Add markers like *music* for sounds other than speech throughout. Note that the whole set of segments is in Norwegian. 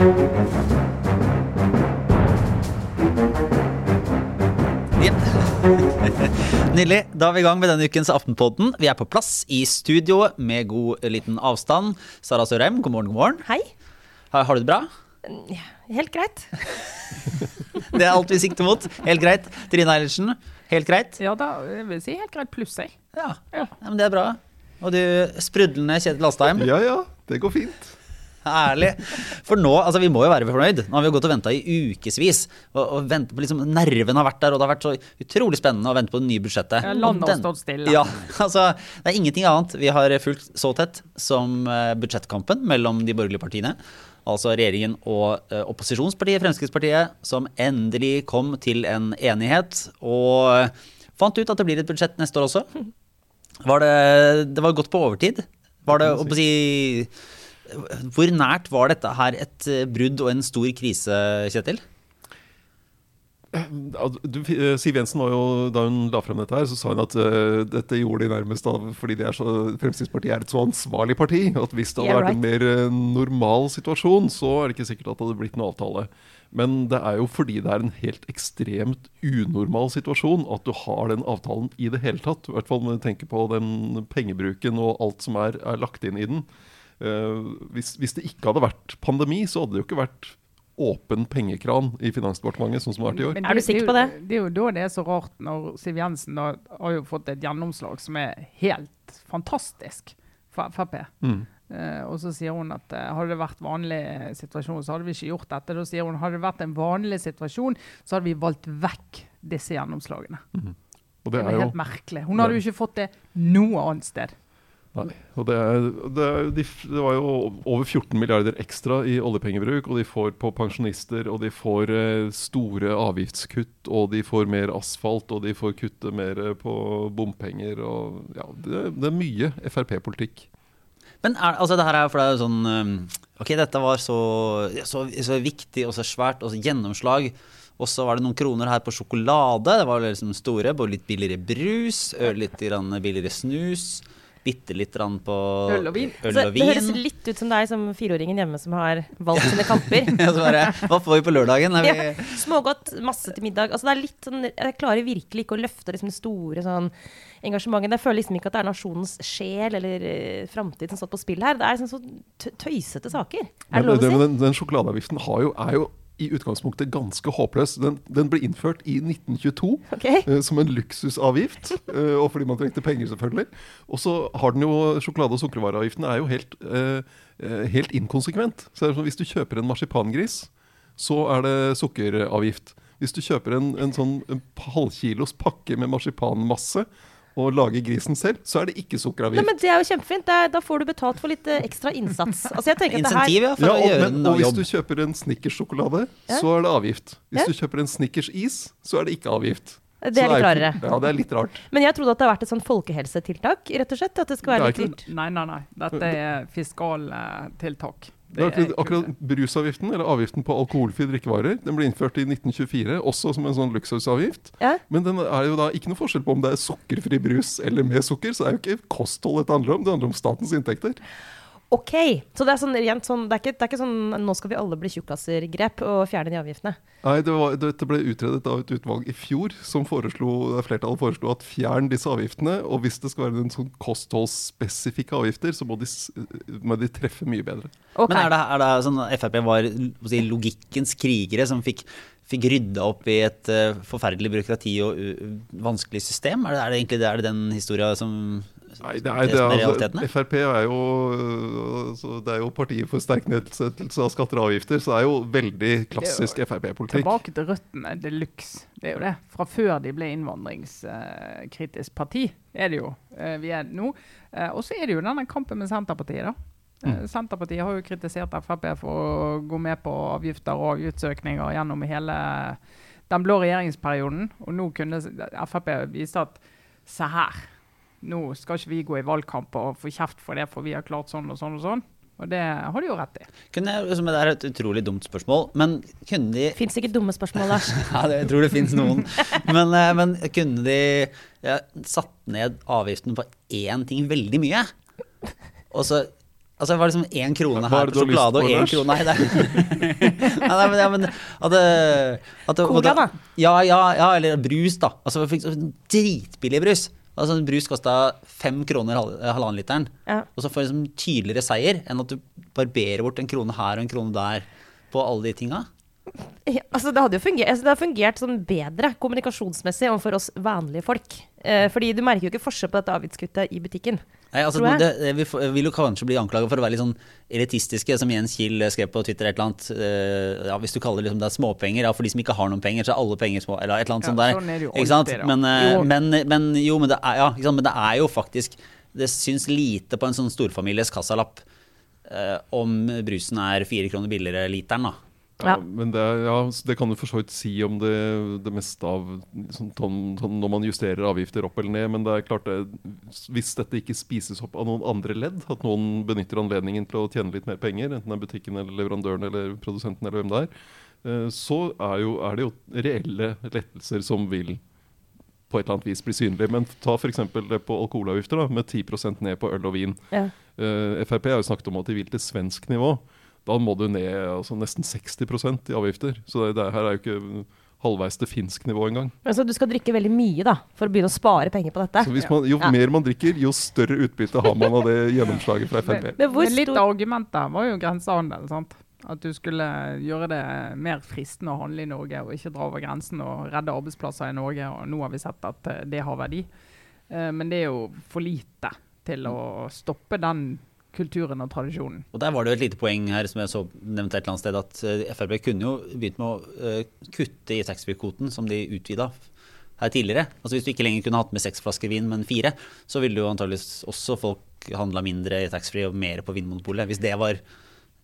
*laughs* Nydelig. Da er vi i gang med denne ukens Aftenpodden. Vi er på plass i studio med god liten avstand. Sara Sørheim, god morgen, god morgen. Hei. Har, har du det bra? Helt greit. *laughs* Det er alt vi sikter mot. Helt greit. Trine Eilertsen, helt greit? Ja, da jeg vil si helt greit pluss, jeg. Ja. Ja. ja, men det er bra. Og du sprudlende Kjetil Astheim. Ja ja, det går fint. Herlig. For nå, altså vi må jo være fornøyd. Nå har vi jo gått og venta i ukevis. Og, og ventet på liksom, Nerven har vært der, og det har vært så utrolig spennende å vente på det nye budsjettet. Ja, landet har stått stille. Ja, altså Det er ingenting annet vi har fulgt så tett som eh, budsjettkampen mellom de borgerlige partiene. Altså regjeringen og eh, opposisjonspartiet Fremskrittspartiet, som endelig kom til en enighet. Og fant ut at det blir et budsjett neste år også. Var det, det var godt på overtid. Var det, å si, hvor nært var dette her et eh, brudd og en stor krise, Kjetil? Du, eh, Siv Jensen var jo, Da hun la frem dette, her, så sa hun at uh, dette gjorde de nærmest av fordi de er så, Fremskrittspartiet er et så ansvarlig parti. At hvis det hadde Yeah, vært en mer eh, normal situasjon, så er det ikke sikkert at det hadde blitt noen avtale. Men det er jo fordi det er en helt ekstremt unormal situasjon at du har den avtalen i det hele tatt. I hvert fall når du tenker på den pengebruken og alt som er, er lagt inn i den. Eh, hvis, hvis det ikke hadde vært pandemi, så hadde det jo ikke vært åpen pengekran i Finansdepartementet, sånn som det har vært i år. Men Er du sikker på det? Det er jo da det er så rart når Siv Jensen da har jo fått et gjennomslag som er helt fantastisk for Frp. Mm. Uh, og så sier hun at uh, hadde det vært vanlig situasjon, så hadde vi ikke gjort dette. Da sier hun hadde det vært en vanlig situasjon, så hadde vi valgt vekk disse gjennomslagene. Og Det det er er jo helt merkelig. Hun hadde jo ikke fått det noe annet sted. Nei, og det, det, de, det var jo over 14 milliarder ekstra i oljepengebruk, og de får på pensjonister, og de får eh, store avgiftskutt, og de får mer asfalt, og de får kutte mer eh, på bompenger, og ja, det, det er mye Frp-politikk. Men er, altså det her er for det er sånn um, Ok, dette var så, så, så viktig og så svært, og så gjennomslag. Og så var det noen kroner her på sjokolade. Det var liksom store. Både litt billigere brus, litt billigere snus. Bitte litt på Øl og vin. Øl og det høres litt ut som deg som fireåringen hjemme som har valgt sine kamper. *laughs* Bare, Hva får vi på lørdagen? Vi, Ja, smågodt, masse til middag. Altså det er litt sånn, jeg klarer virkelig ikke å løfte liksom det store sånn, engasjementet. Jeg føler liksom ikke at det er nasjonens sjel eller uh, framtid som står på spill her. Det er sånn, så tøysete saker. Er det lov å den, si? den, den sjokoladeavgiften har jo, er jo i utgangspunktet ganske håpløs. Den, den ble innført i 1922. okay. uh, som en luksusavgift, uh, og fordi man trengte penger, selvfølgelig. Og så har den jo Sjokolade- og sukkervareavgiften er jo helt, eh, helt inkonsekvent. Så det sånn, Hvis du kjøper en marsipangris, så er det sukkeravgift. Hvis du kjøper en, en sånn halvkilos pakke med marsipanmasse og lager grisen selv, så er det ikke Nei, sukkeravgift. men Det er jo kjempefint. Det er, da får du betalt for litt eh, ekstra innsats. Altså jeg tenker at det her, insentiv, ja, for Ja, å og, gjøre men, en og hvis du kjøper en Snickers-sjokolade, Ja. så er det avgift. Hvis Ja. du kjøper en Snickers-is, så er det ikke avgift. Det er litt rarere. Ja, det er litt rart. Men jeg trodde at det har vært et sånn folkehelsetiltak, rett og slett. At det skal være Det litt dyrt. Nei, nei, nei. Dette er fiskaltiltak. Det er akkurat, akkurat Brusavgiften, eller avgiften på alkoholfrie drikkevarer, den ble innført i 1924, også som en sånn luksusavgift. Ja. Men den er jo da ikke noe forskjell på om det er sukkerfri brus eller med sukker, så det er jo ikke kosthold dette handler om, det handler om statens inntekter. Ok, så det er sånn rent sånn Det er ikke, det er ikke sånn nå skal vi alle bli tjukkaser-grep og fjerne de avgiftene. Nei, det var, Dette ble utredet av et utvalg i fjor, som foreslo, flertallet foreslo at fjern disse avgiftene. Og hvis det skal være noen sånn kostholdsspesifikke avgifter, så må de, må de treffe mye bedre. Okay. Men er det, er det sånn at Frp var si, logikkens krigere som fikk, fikk rydda opp i et uh, forferdelig byråkrati og uh, vanskelig system? Er det, er det egentlig det, er det den historia som Nei, det er, det er altså, Frp er jo, altså, det er jo partiet for sterk nedsettelse av skatter og avgifter, så det er jo veldig klassisk Frp-politikk. Tilbake til røttene de luxe. Det er jo det. Fra før de ble innvandringskritisk parti, er det jo eh, vi er nå. Eh, og så er det jo denne kampen med Senterpartiet, da. Mm. Senterpartiet har jo kritisert Frp for å gå med på avgifter og avgiftsøkninger gjennom hele den blå regjeringsperioden. Og nå kunne Frp vise at se her, nå skal ikke vi gå i valgkamp og få kjeft for det, for vi har klart sånn og sånn og sånn. Og det har de jo rett i. kunne, jeg- Det er et utrolig dumt spørsmål, men kunne de Fins ikke dumme spørsmål, Lars. *laughs* Ja, jeg tror det fins noen. Men, eh, men kunne de ja, satt ned avgiften på én ting veldig mye? Og så Altså, det var liksom én krone er her på sjokolade og én krone Nei, det er *laughs* Nei, men, ja, men at at Cola, da? Ja, ja, ja, eller brus, da. Altså, dritbillig brus. Altså, en brus kosta fem kroner halvannen literen. Ja. Og så får du liksom tydeligere seier enn at du barberer bort en krone her og en krone der på alle de tinga. *laughs* Ja, altså det hadde jo fungert, altså det hadde fungert sånn bedre kommunikasjonsmessig overfor oss vanlige folk. Eh, fordi du merker jo ikke forskjell på dette avgiftskuttet i butikken. Nei, altså, Tror jeg. det, det, vi vil jo kanskje bli anklaga for å være litt sånn elitistiske, som Jens Kiel skrev på Twitter et eller annet. eh, ja, hvis du kaller liksom det er småpenger, ja, for de som ikke har noen penger, så er alle penger små, eller et eller annet Ja, sånt der. sånn er det jo ikke sant? Men, eh, Jo. men, men jo, men det er, ja, sant? men det er jo faktisk Det syns lite på en sånn storfamilies kassalapp eh, om brusen er fire kroner billigere literen, da. Ja, Ja. men det, ja, det kan du for så vidt si om det, det meste av sånn, sånn, sånn, når man justerer avgifter opp eller ned. Men det er klart det, hvis dette ikke spises opp av noen andre ledd, at noen benytter anledningen til å tjene litt mer penger, enten det er butikken eller leverandøren eller produsenten eller hvem det er, eh, så er, jo, er det jo reelle lettelser som vil på et eller annet vis bli synlige. Men ta f.eks. det på alkoholavgifter, da, med 10% ned på øl og vin. Ja. Uh, Frp har jo snakket om at de vil til svensk nivå. Da må du ned altså, nesten 60% i avgifter. Så det, det her er jo ikke halvveis til finsk nivå engang. Altså, du skal drikke veldig mye da, for å begynne å spare penger på dette. Så hvis man, jo Ja. mer man drikker, jo større utbytte har man av det gjennomslaget fra Frp. Men men, Men litt av argumentet var jo grensehandel. sant? At du skulle gjøre det mer fristende å handle i Norge, og ikke dra over grensen og redde arbeidsplasser i Norge. Og nå har vi sett at eh, det har verdi. Eh, Men det er jo for lite til å stoppe den kulturen og tradisjonen. Og der var det jo et lite poeng her som jeg så nevnte et eller annet sted, at eh, Frp kunne jo begynt med å eh, kutte i taxfree-kvoten som de utvida her tidligere. Altså Hvis du ikke lenger kunne hatt med seks flasker vin, men fire, så ville jo antageligvis også folk handla mindre i taxfree og mer på Vinmonopolet, hvis det var,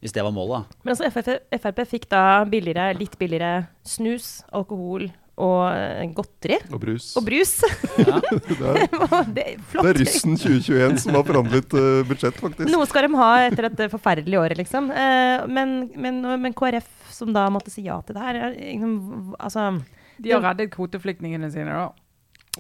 hvis det var målet. da. Men altså, Frp, Frp fikk da billigere, litt billigere snus, alkohol og eh, godteri. Og brus. Og brus. *laughs* Ja. Det er, det er flott. det er russen 2021 som har forhandlet uh, budsjett, faktisk. Noe skal de ha etter dette forferdelige året, liksom. Uh, men, men, men KrF, som da måtte si ja til det her, er liksom, altså De har reddet kvoteflyktningene sine, da.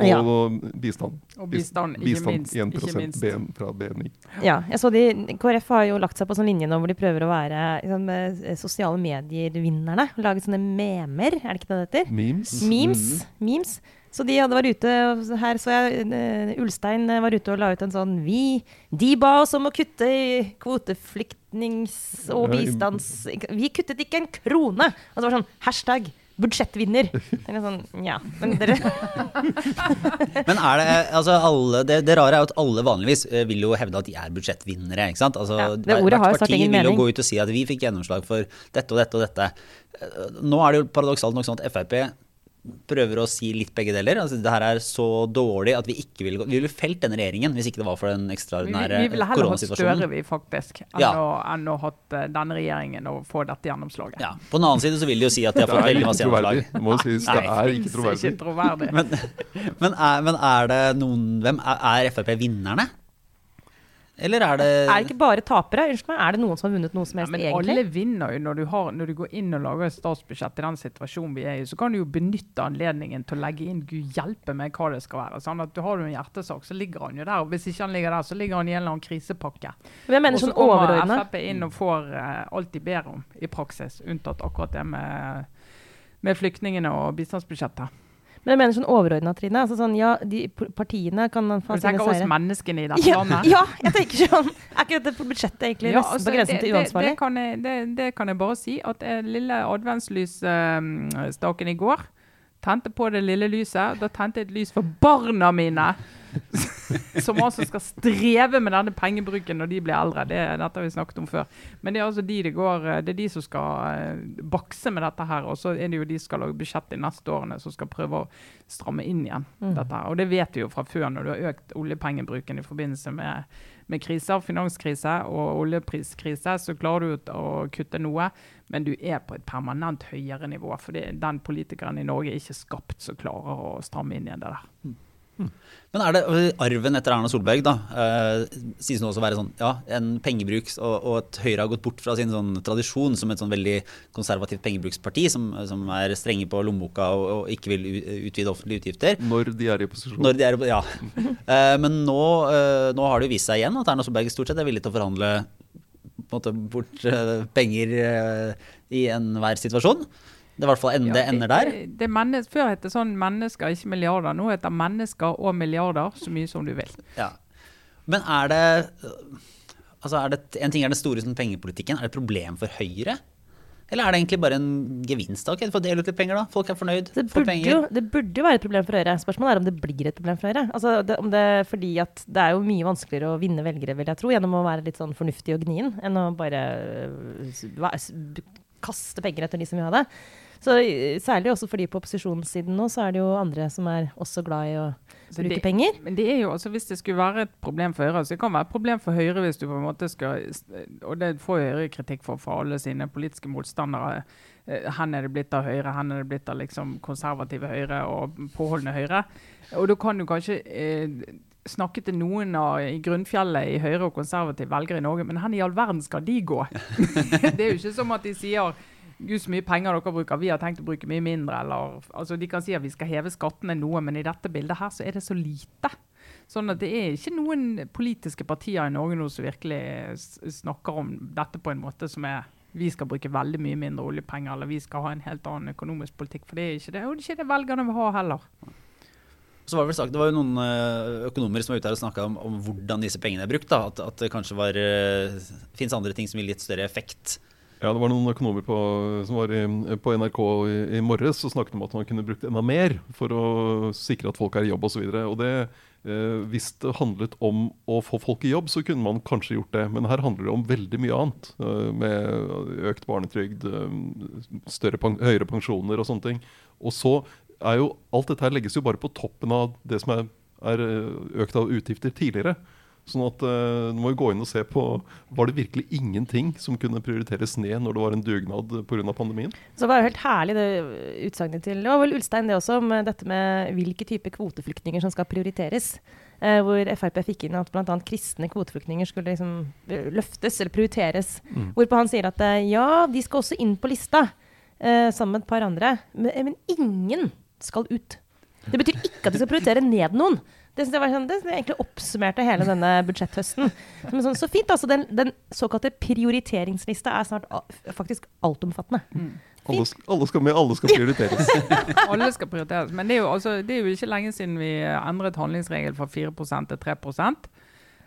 Ja. Og bistand. Og bistand, ikke bistand minst. 1 Ikke minst. BN fra BNI. Ja, jeg så de, KrF har jo lagt seg på sånn linje nå hvor de prøver å være liksom, eh, sosiale medier-vinnerne. Lage sånne memer, er det ikke det det heter? Memes. Memes. Memes. Så de hadde vært ute og Her så jeg eh, Ulstein eh, var ute og la ut en sånn Vi De ba oss om å kutte i kvoteflyktnings- og bistands... Vi kuttet ikke en krone! Og det var sånn hashtag budsjettvinner. Er sånn, ja, men dere *laughs* Men er det altså alle, det, det rare er jo at alle vanligvis eh, vil jo hevde at de er budsjettvinnere. ikke sant? Altså, Ja, det ordet jo hvert har parti vil jo mening. gå ut og si at vi fikk gjennomslag for dette og dette og dette. Eh, Nå er det jo paradoksalt nok sånn at Frp prøver å si litt begge deler. Altså, det her er så dårlig at vi ikke ville gå Vi ville felt denne regjeringen hvis ikke det var for den ekstraordinære koronasituasjonen. vi ville heller hatt Støre, vi, faktisk, enn, Ja. å, enn å hatt eh, denne regjeringen og få dette gjennomslaget. Ja. På den annen side så vil de jo si at de har fått veldig masse gjennomslag. Må sies. Det Nei, er ikke troverdig. Ikke troverdig. Men, men, er, men er det noen Hvem er, er Frp vinnerne? Eller er det Er det ikke bare tapere? Unnskyld meg, er det noen som har vunnet noe som Ja, helst, men egentlig? alle vinner jo når du, har, når du går inn og lager et statsbudsjett i den situasjonen vi er i. Så kan du jo benytte anledningen til å legge inn Gud hjelpe meg hva det skal være. Sånn at du Har du en hjertesak, så ligger han jo der. Og hvis ikke han ligger der, så ligger han i en eller annen krisepakke. Men jeg mener Og så sånn kommer overordna. Frp inn og får uh, alt de ber om i praksis, unntatt akkurat det med, med flyktningene og bistandsbudsjettet. Men jeg mener sånn overordna, Trine. Altså sånn, ja, de partiene kan få Du tenker oss menneskene i dette Ja, landet? ja, jeg tenker sånn. Er ikke dette for budsjettet egentlig Ja, nesten altså, på grensen det, til uansvarlig? det, kan jeg, det, det kan jeg bare si. At eh, lille adventslysstaken i går tente på det lille lyset. Da tente jeg et lys for barna mine! *laughs* Som også skal streve med denne pengebruken når de blir eldre. Det, dette har vi snakket om før. Men det er altså de det går eh, Det er de som skal eh, bakse med dette her. Og så er det jo de som skal lage budsjett de neste årene, som skal prøve å stramme inn igjen dette her. Og det vet vi jo fra før, når du har økt oljepengebruken i forbindelse med med kriser, finanskrise og oljepriskrise, så klarer du å kutte noe, men du er på et permanent høyere nivå. For den politikeren i Norge er ikke skapt som klarer å stramme inn igjen det der. Men er det øh, arven etter Erna Solberg, da? Eh, sies nå også å være sånn ja, en pengebruk, og, og at Høyre har gått bort fra sin sånn tradisjon som et sånn veldig konservativt pengebruksparti, som, som er strenge på lommeboka og, og ikke vil utvide offentlige utgifter. Når de er i posisjon. Når de er, ja. *laughs* Eh, men nå, eh, nå har det jo vist seg igjen at Erna Solberg stort sett er villig til å forhandle måte bort penger i enhver situasjon. Det er i hvert fall en, det ender der. Det, det før het det sånn mennesker, ikke milliarder. Nå heter det mennesker og milliarder, så mye som du vil. Ja. Men er det Altså er det, En ting er den store sånn, pengepolitikken. Er det et problem for Høyre? Eller er det egentlig bare en gevinst? Ok, du får dele ut litt penger, da. Folk er fornøyd. Det burde, jo, det burde jo være et problem for Høyre. Spørsmålet er om det blir et problem for Høyre. Altså, det, om det, fordi at det er jo mye vanskeligere å vinne velgere, vil jeg tro, gjennom å være litt sånn fornuftig og gnien, enn å bare øh, s- va- s- b- kaste penger etter de som vil ha det. Så øh, Særlig også fordi på opposisjonssiden nå, så er det jo andre som er også glad i å Så bruke det- penger. Men det er jo, også, Hvis det skulle være et problem for Høyre, så det kan være et problem for Høyre hvis du på en måte skal Og det får Høyre kritikk for fra alle sine politiske motstandere. Eh, Hen er det blitt av Høyre, hen er det blitt av liksom konservative Høyre og påholdende Høyre. Og da kan du kanskje eh, snakke til noen av, i grunnfjellet i Høyre og konservative velgere i Norge, men hen i all verden skal de gå? *laughs* det er jo ikke som at de sier Gud, så mye penger dere bruker, vi har tenkt å bruke mye mindre. Eller, altså, de kan si at vi skal heve skattene noe, men i dette bildet her så er det så lite. Sånn at det er ikke noen politiske partier i Norge nå som virkelig snakker om dette på en måte som er vi skal bruke veldig mye mindre oljepenger, eller vi skal ha en helt annen økonomisk politikk. For det er ikke det, og det er ikke det velgerne vil ha heller. Så var det, vel sagt, det var jo noen øh, økonomer som var ute her og snakka om, om hvordan disse pengene er brukt. At, at det kanskje var, øh, finnes andre ting som gir litt større effekt. Ja, det var noen økonomer på, som var i, på NRK i, i morges og snakket om at man kunne brukt enda mer for å sikre at folk er i jobb osv. Eh, hvis det handlet om å få folk i jobb, så kunne man kanskje gjort det. Men her handler det om veldig mye annet. eh, med økt barnetrygd, eh, pen høyere pensjoner og sånne ting. Og så er jo alt dette her legges jo bare på toppen av det som er, er eh, økt av utgifter tidligere. Sånn at uh, Du må jo gå inn og se på Var det virkelig ingenting som kunne prioriteres ned når det var en dugnad pga. pandemien? Så det var jo helt herlig det utsagnet til Det var vel Ulstein det også, om eh, dette med hvilke typer kvoteflyktninger som skal prioriteres. Eh, hvor Frp fikk inn at bl.a. kristne kvoteflyktninger skulle liksom eh, løftes eller prioriteres. Mm. Hvorpå han sier at eh, ja, de skal også inn på lista, eh, sammen med et par andre. Men, eh, men ingen skal ut. Det betyr ikke at de skal prioritere ned noen. Det synes jeg var sånn, det synes jeg egentlig oppsummerte hele denne budsjetthøsten. Som er sånn, så fint, altså. Den, den såkalte prioriteringslista er snart a- faktisk altomfattende. Alle, sk- alle skal med, alle skal prioriteres. *laughs* Alle skal prioriteres. Men det er, jo, altså, det er jo ikke lenge siden vi endret handlingsregel fra 4% til 3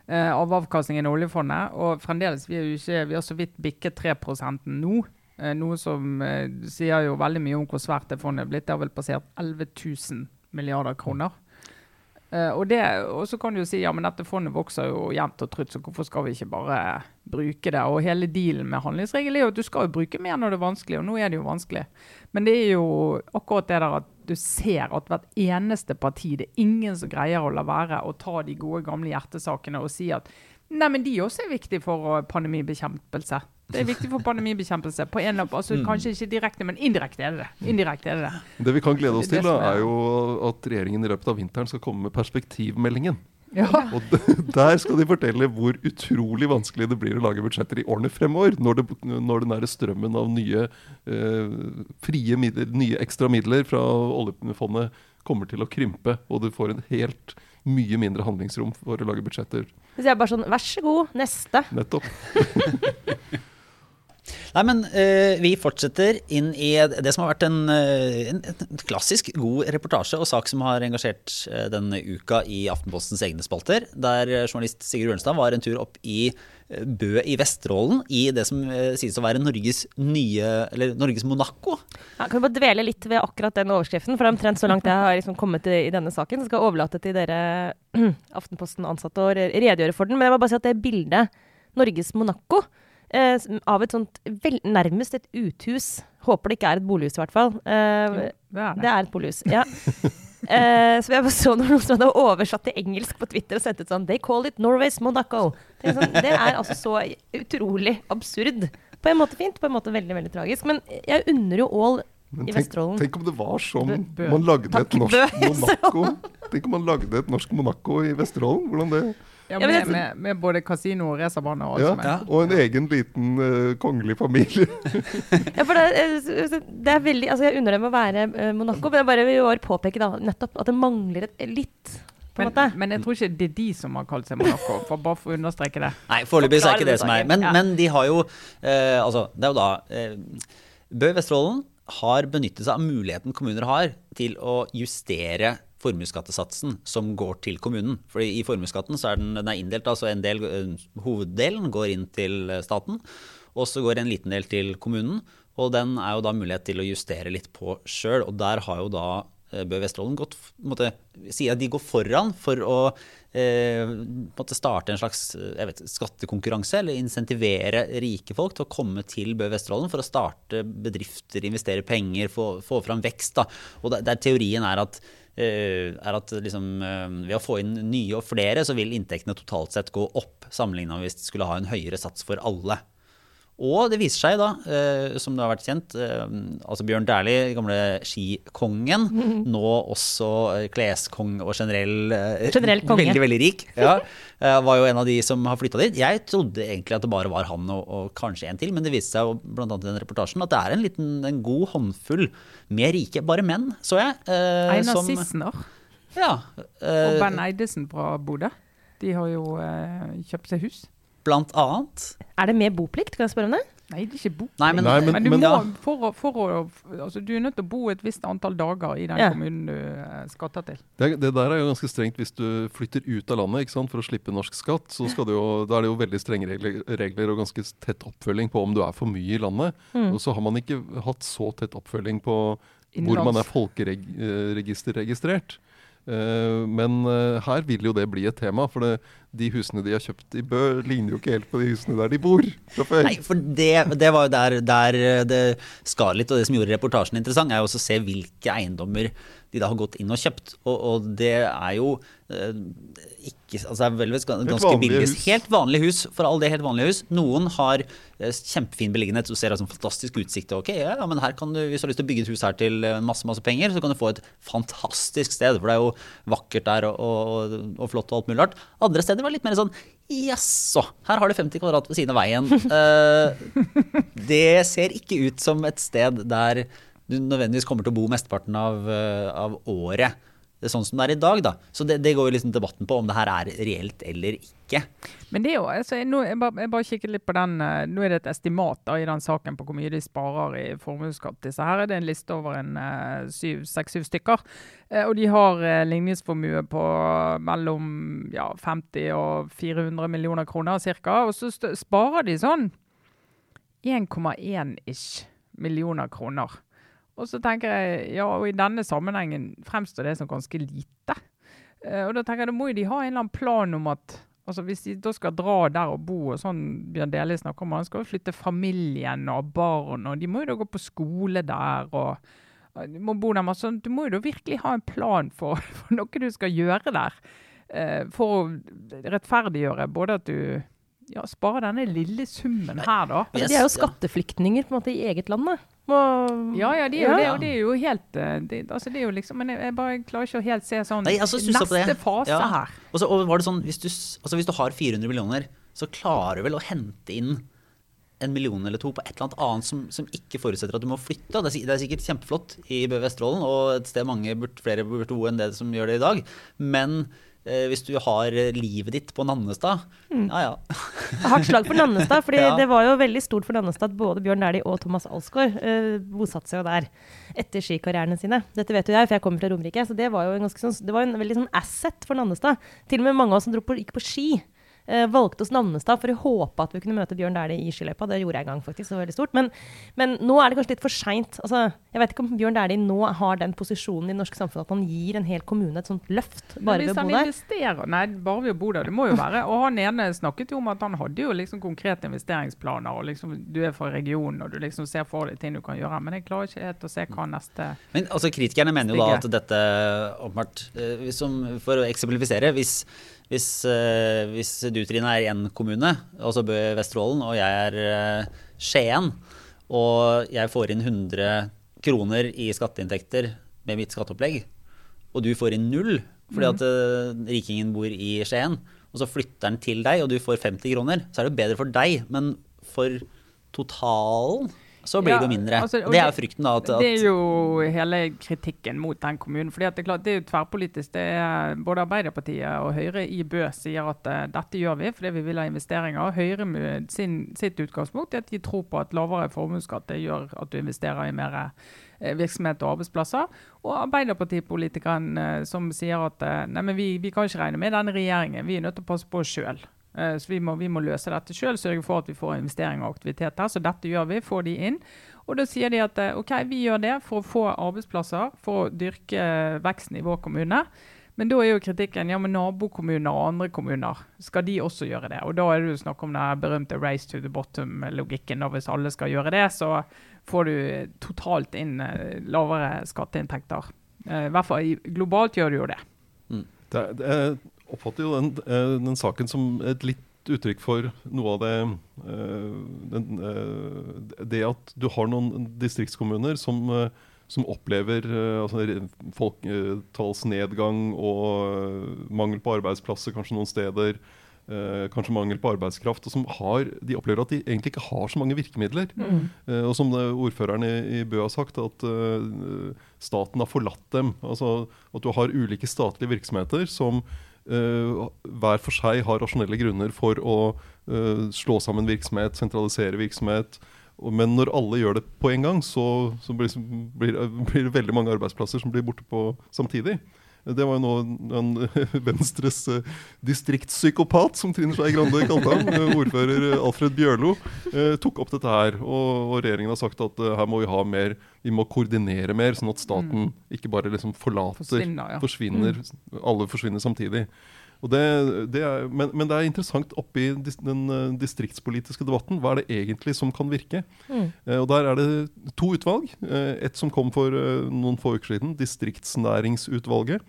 eh, av avkastningen i oljefondet. Og fremdeles, vi, er jo ikke, vi har så vidt bikket 3 nå. Eh, noe som eh, sier jo veldig mye om hvor svært det fondet er blitt. Det har vel passert 11 000 milliarder kroner. Eh, og, det, og så kan du jo si ja, men dette fondet vokser jo jevnt og trutt, så hvorfor skal vi ikke bare bruke det? Og hele dealen med handlingsregel er jo at du skal jo bruke mer når det er vanskelig, og nå er det jo vanskelig. Men det er jo akkurat det der at du ser at hvert eneste parti, det er ingen som greier å la være å ta de gode gamle hjertesakene og si at nei, men de også er viktige for eh, pandemibekjempelse. Det er viktig for pandemibekjempelse. på en, eller annen- mm. Kanskje ikke direkte, men indirekte er det det. Indirekte er det det. Det vi kan glede oss til, da, er- er jo at regjeringen i løpet av vinteren skal komme med perspektivmeldingen. Ja. Og *laughs* der skal de fortelle hvor utrolig vanskelig det blir å lage budsjetter i årene fremover. Når, det, når den der strømmen av nye eh, frie midler, nye ekstra midler fra oljefondet kommer til å krympe, og du får en helt mye mindre handlingsrom for å lage budsjetter. Så jeg er bare sånn, vær så god, neste. Nettopp. *laughs* Nei, men uh, vi fortsetter inn i det som har vært en, eh, en, en klassisk god reportasje og sak som har engasjert eh, denne uka i Aftenpostens egne spalter, der journalist Sigurd Ørnstad var en tur opp i Bø i Vesterålen, i det som sies å være Norges nye, eller Norges Monaco. Ja, kan vi bare dvele litt ved akkurat den overskriften? For det er omtrent så langt jeg har liksom kommet i, i denne saken. Så skal jeg overlate til dere *clears throat* Aftenposten-ansatte å redegjøre for den. Men jeg må bare si at det bildet, Norges Monaco, eh, av et sånt vel, nærmest et uthus Håper det ikke er et bolighus, i hvert fall. Eh, Det er det. det er et bolighus, ja. *laughs* Eh, så jeg bare så noen som hadde oversatt til engelsk på Twitter og sendt ut sånn They call it Norway's Monaco. Det er, sånn, det er altså så utrolig absurd. På en måte fint, på en måte veldig veldig tragisk. Men jeg unner jo Ål Men i tenk, Vesterålen. tenk om det var sånn Bø- Bø. man lagde Takk, et norsk Bø. *laughs* Monaco. Tenk om man lagde et norsk Monaco i Vesterålen. Hvordan det Ja, med, med, med både kasino og racerbane og ja. Og en egen liten uh, kongelig familie. *laughs* Ja, for det, er- det er veldig Altså, jeg unner dem å være eh, Monaco, men jeg bare vil bare påpeke da nettopp at det mangler et litt på en Men, måte. men jeg tror ikke det er de som har kalt seg Monaco, for bare for å understreke det. Nei, foreløpig er ikke det som er. Men, Ja. men de har jo eh, Altså, det er jo da eh, Bø Vesterålen har benyttet seg av muligheten kommuner har til å justere formuesskattesatsen som går til kommunen. For i formuesskatten så er den, den er inndelt, altså en del, eh, hoveddelen går inn til eh, staten, og så går en liten del til kommunen. Og den er jo da mulighet til å justere litt på sjøl. Og der har jo da eh, Bø Vesterålen gått, måtte, si at de går foran for å eh, starte en slags vet, skattekonkurranse, eller insentivere rike folk til å komme til Bø Vesterålen for å starte bedrifter, investere penger, få, få fram vekst. Da. Og der, der teorien er at er at liksom, eh, ved å få inn nye og flere, så vil inntektene totalt sett gå opp, sammenligna hvis de skulle ha en høyere sats for alle. Og det viser seg da, eh, som det har vært kjent, eh, altså Bjørn Dæhlie, gamle skikongen, *laughs* nå også eh, kleskong og generell, Generell konge. veldig, veldig rik, *laughs* ja, var jo en av de som har flytta dit. Jeg trodde egentlig at det bare var han og, og kanskje en til, men det viste seg annet i den reportasjen at det er en liten, en god håndfull med rike, bare menn, så jeg. eh, Einar Sissener Ja. og eh, Ben Eidesen fra Bodø. De har jo eh, kjøpt seg hus. Blant annet. Er det med boplikt? Kan jeg spørre om det? Nei, det er ikke boplikt. Nei, men, Nei, men- Men du må, ja. for for å, altså, du er nødt til å bo et visst antall dager i den Ja. kommunen du skal skatter til. Det, det der er jo ganske strengt hvis du flytter ut av landet ikke sant? for å slippe norsk skatt. Så jo, da er det jo veldig strenge regler, regler og ganske tett oppfølging på om du er for mye i landet. Mm. Og så har man ikke hatt så tett oppfølging på hvor man er folkeregisterregistrert. Eh, men eh, her vil jo det bli et tema, for det, de husene de har kjøpt i Bø, ligner jo ikke helt på de husene der de bor. Nei, for det, det var jo der, der det skar litt, og det som gjorde reportasjen interessant, er jo også å se hvilke eiendommer de da har gått inn og kjøpt. Og, og det er jo eh, ikke Altså det er vel ganske billig. Helt vanlig hus, for all det helt vanlige hus. Noen har eh, kjempefin beliggenhet, du ser altså fantastisk utsikt. Ok, ja, ja, men her kan du, hvis du har lyst til å bygge et hus her til eh, masse, masse penger, så kan du få et fantastisk sted. For det er jo vakkert der og, og, og flott og alt mulig rart. Andre steder var litt mer sånn Jaså, her har du 50 kvadrat ved siden av veien. Eh, det ser ikke ut som et sted der du nødvendigvis kommer til å bo mesteparten av, eh, av året. Det er sånn som det er i dag, da. Så det, det går jo liksom debatten på om det her er reelt eller ikke. Men det er jo, altså, jeg, nå, jeg, bare, jeg bare kikker litt på den, eh, nå er det et estimat da, i den saken på hvor mye de sparer i formuesskatt. Disse her er det en liste over en seks-syv stykker. Eh, og de har eh, ligningsformue på mellom ja, 50 og 400 millioner kroner ca. Og så sparer de sånn 1,1 ish millioner kroner. Og så tenker jeg, ja, og i denne sammenhengen fremstår det som ganske lite. Eh, og da tenker jeg, da må jo de ha en eller annen plan om at altså hvis de da skal dra der og bo, og sånn Bjørn Dæhlie snakker om, han skal jo flytte familien og barn, og de må jo da gå på skole der. og de må bo der masse. Du må jo da virkelig ha en plan for, *laughs* for noe du skal gjøre der. Eh, for å rettferdiggjøre både at du ja, sparer denne lille summen her, da. Altså, Yes, de er jo skatteflyktninger på en måte i eget land, da. Ja, ja, de er jo Ja. det, og det er jo helt eh, det, altså det er jo liksom, Men jeg, jeg bare klarer ikke å helt se sånn Nei, altså, stussa på det. neste fase Ja. her. Og så og var det sånn, hvis du, altså hvis du har 400 millioner, så klarer du vel å hente inn en million eller to på et eller annet annet som, som ikke forutsetter at du må flytte. Det er, det er sikkert kjempeflott i Vesterålen, og et sted mange burde, flere burde bo enn det som gjør det i dag. Men hvis du har eh, livet ditt på Nannestad, ja ja. *laughs* Hardt slag for Nannestad, fordi *laughs* Ja. det var jo veldig stort for Nannestad at både Bjørn Dæhlie og Thomas Alsgaard eh, bosatte seg jo der etter skikarrierene sine. Dette vet jo jeg, for jeg kommer fra Romerike. Så det var jo en, ganske sånn, det var en veldig sånn asset for Nannestad. Til og med mange av oss som dro på, gikk på ski. Eh, valgte oss Nannestad for å håpe at vi kunne møte Bjørn Dæhlie i skiløypa. Det gjorde jeg en gang, faktisk. Det var veldig stort. Men, men nå er det kanskje litt for seint. Altså, jeg vet ikke om Bjørn Dæhlie nå har den posisjonen i det norske samfunnet at han gir en hel kommune et sånt løft bare ved å bo der. Hvis han investerer Nei, bare ved å bo der. Det må jo være. Og han ene snakket jo om at han hadde jo liksom konkrete investeringsplaner. og liksom Du er fra regionen og du liksom ser for deg ting du kan gjøre. Men jeg klarer ikke helt å se hva neste Men altså, kritikerne mener jo da at dette åpenbart eh, som, For å eksemplifisere, hvis, hvis, eh, hvis du Trine er i én kommune, altså Bø Vesterålen, og jeg er eh, Skien, og jeg får inn 100 kroner i skatteinntekter med mitt skatteopplegg, og du får inn null fordi at eh, rikingen bor i Skien, og så flytter den til deg, og du får 50 kroner, så er det bedre for deg, men for totalen så blir det jo mindre. altså, det er jo frykten, da. At, Det er jo hele kritikken mot den kommunen. fordi at Det er klart, det er jo tverrpolitisk. Det er Både Arbeiderpartiet og Høyre i Bø sier at uh, dette gjør vi fordi vi vil ha investeringer. Høyre med sin, sitt utgangspunkt er at de tror på at lavere formuesskatt gjør at du investerer i mer eh, virksomhet og arbeidsplasser. Og Arbeiderpartipolitikeren eh, som sier at nei, men vi, vi kan ikke regne med denne regjeringen, vi er nødt til å passe på oss sjøl. Så vi må, vi må løse dette sjøl, sørge for at vi får investeringer og aktivitet her. Så dette gjør vi, får de inn. Og da sier de at eh, OK, vi gjør det for å få arbeidsplasser, for å dyrke eh, veksten i vår kommune. Men da er jo kritikken ja, men nabokommuner og andre kommuner, skal de også gjøre det? Og da er det jo snakk om den berømte race to the bottom-logikken. Hvis alle skal gjøre det, så får du eh, totalt inn eh, lavere skatteinntekter. Eh, I hvert fall globalt gjør du jo det. Det, er- det, jeg oppfatter jo den, eh, den saken som et litt uttrykk for noe av det eh, den, eh, Det at du har noen distriktskommuner som, som opplever altså, folketallsnedgang og mangel på arbeidsplasser kanskje noen steder. Uh, kanskje mangel på arbeidskraft. og som har, De opplever at de egentlig ikke har så mange virkemidler. Eh, og som ordføreren i, i Bø har sagt, at uh, staten har forlatt dem. Altså At du har ulike statlige virksomheter som hver for seg har rasjonelle grunner for å eh, slå sammen virksomhet, sentralisere virksomhet. Men når alle gjør det på en gang, så, så blir, blir, blir det veldig mange arbeidsplasser som blir borte på samtidig. Det var jo nå en *laughs* Venstres eh, distriktspsykopat, som Trine Skei Grande kalte ham, eh, ordfører eh, Alfred Bjørlo, tok opp dette her. Og, og regjeringen har sagt at her må vi ha mer, vi må koordinere mer, sånn at staten ikke bare liksom forlater, Forsvinner, ja. forsvinner, alle forsvinner samtidig. Det, det er, men, men det er interessant oppi den eh, distriktspolitiske debatten. Hva er det egentlig som kan virke? Mm. og Der er det to utvalg. Eh, et som kom for eh, noen få uker siden, Distriktsnæringsutvalget.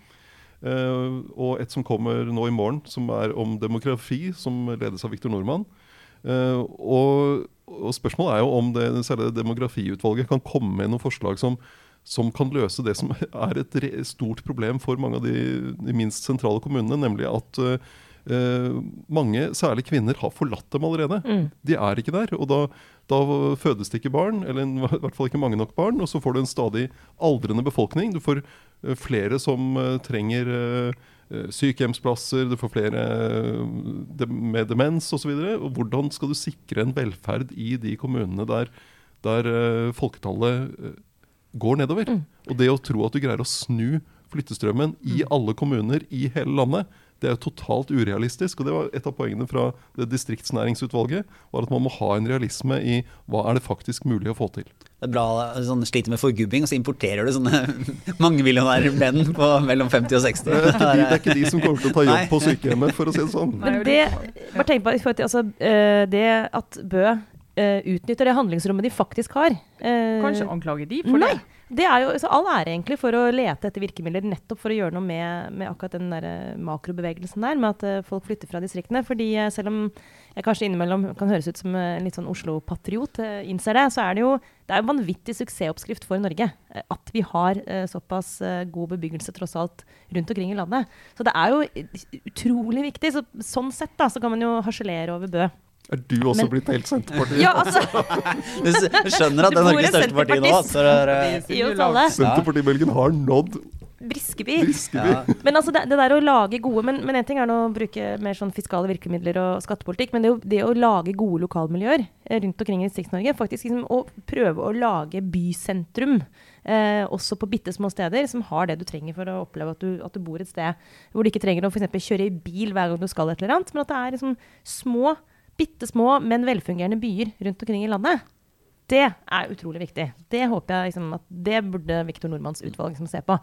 Eh, og et som kommer nå i morgen, som er om demografi, som ledes av Viktor Nordmann. Eh, og, og spørsmålet er jo om det, særlig demografiutvalget kan komme med noen forslag som, som kan løse det som er et stort problem for mange av de, de minst sentrale kommunene, nemlig at eh, mange, særlig kvinner, har forlatt dem allerede. De er ikke der. Og da, da fødes det ikke barn, eller i hvert fall ikke mange nok barn, og så får du en stadig aldrende befolkning. Du får eh, flere som trenger eh, eh, sykehjemsplasser, du får flere med demens osv. Hvordan skal du sikre en velferd i de kommunene der, der folketallet går nedover? Og det å tro at du greier å snu flyttestrømmen i alle kommuner i hele landet, det er jo totalt urealistisk. Og det var et av poengene fra det distriktsnæringsutvalget. var At man må ha en realisme i hva er det faktisk mulig å få til. Det er bra, sånn, Sliter med forgubbing, og så importerer du sånne *laughs* mangemillionære menn på mellom 50 og 60. Det er, ikke de, det er ikke de som kommer til å ta jobb på sykehjemmet, for å si det sånn. Men det, bare tenk på, altså, eh, det at Bø eh, utnytter det handlingsrommet de faktisk har Uh, Kanskje anklage de for Nei. det. Det er jo så all ære egentlig for å lete etter virkemidler nettopp for å gjøre noe med, med akkurat den der eh, makrobevegelsen der, med at uh, folk flytter fra distriktene. Fordi selv om jeg kanskje innimellom kan høres ut som en litt sånn Oslo-patriot, innser det, så er det jo det er en vanvittig suksessoppskrift for Norge. At vi har såpass god bebyggelse tross alt rundt omkring i landet. Så det er jo utrolig viktig. Så, sånn sett da, så kan man jo harselere over Bø. Er du også Men- blitt helt Senterpartiet? Ja, altså, *laughs* Du skjønner at det er Norges største parti nå. Så det er, uh. Senterpartibølgen har nådd Briskeby. Briskeby. ja. Men altså det, det der å lage gode Men, én en ting er å bruke mer sånn fiskale virkemidler og skattepolitikk, men det, det å lage gode lokalmiljøer eh, rundt omkring i Distrikts-Norge, faktisk liksom å prøve å lage bysentrum, eh, også på bitte små steder, som har det du trenger for å oppleve at du, at du bor et sted hvor du ikke trenger å for eksempel kjøre i bil hver gang du skal et eller annet, men at det er liksom små, bitte små, men velfungerende byer rundt omkring i landet. Det er utrolig viktig. Det håper jeg liksom, at det burde Viktor Nordmanns utvalg liksom, se på.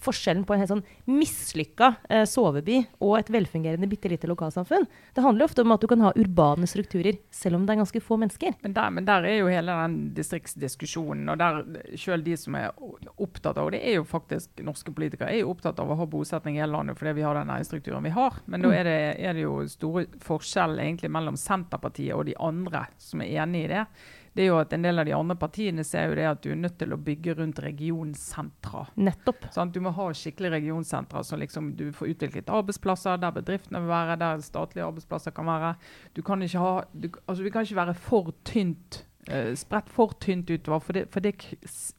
Forskjellen på en helt sånn mislykka eh, soveby og et velfungerende bitte lite lokalsamfunn. Det handler ofte om at du kan ha urbane strukturer selv om det er ganske få mennesker. Men der, men der er jo hele den distriktsdiskusjonen, og der selv de som er opptatt av, og det er jo faktisk norske politikere, er jo opptatt av å ha bosetning i hele landet fordi vi har den næringsstrukturen vi har. Men da er det, er det jo store forskjell egentlig mellom Senterpartiet og de andre som er enig i det. Det er jo at En del av de andre partiene ser jo det at du er nødt til å bygge rundt regionsentra. Nettopp. Sånn, Du må ha skikkelige regionsentra så liksom du får utviklet arbeidsplasser der bedriftene vil være, der statlige arbeidsplasser kan være. Du kan ikke ha, du, altså Vi kan ikke være for tynt eh, spredt for tynt utover. For det, for det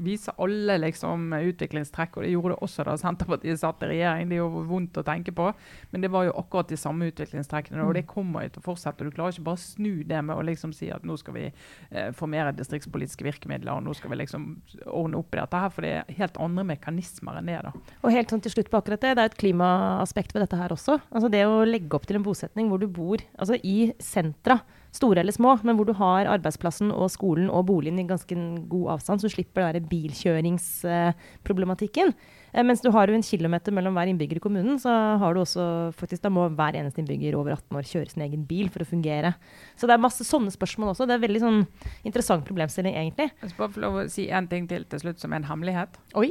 viser alle liksom, utviklingstrekk, og det gjorde det også da Senterpartiet satt i regjering. Det er jo vondt å tenke på, men det var jo akkurat de samme utviklingstrekkene. Og det kommer jo til å fortsette. Du klarer ikke bare å snu det med å liksom si at nå skal vi uh, få mer distriktspolitiske virkemidler, og nå skal vi liksom ordne opp i dette her, for det er helt andre mekanismer enn det. da. Og helt sånn til slutt på akkurat det, det er et klimaaspekt ved dette her også. Altså det å legge opp til en bosetning hvor du bor altså i sentra, store eller små, men hvor du har arbeidsplassen og skolen og boligen i ganske god avstand, så du slipper den bilkjøringsproblematikken. Eh, mens du har jo en kilometer mellom hver innbygger i kommunen, så har du også faktisk, da må hver eneste innbygger over 18 år kjøre sin egen bil for å fungere. Så det er masse sånne spørsmål også. Det er veldig sånn interessant problemstilling, egentlig. Jeg skal bare få lov å si en ting til til slutt, som er en hemmelighet. Oi,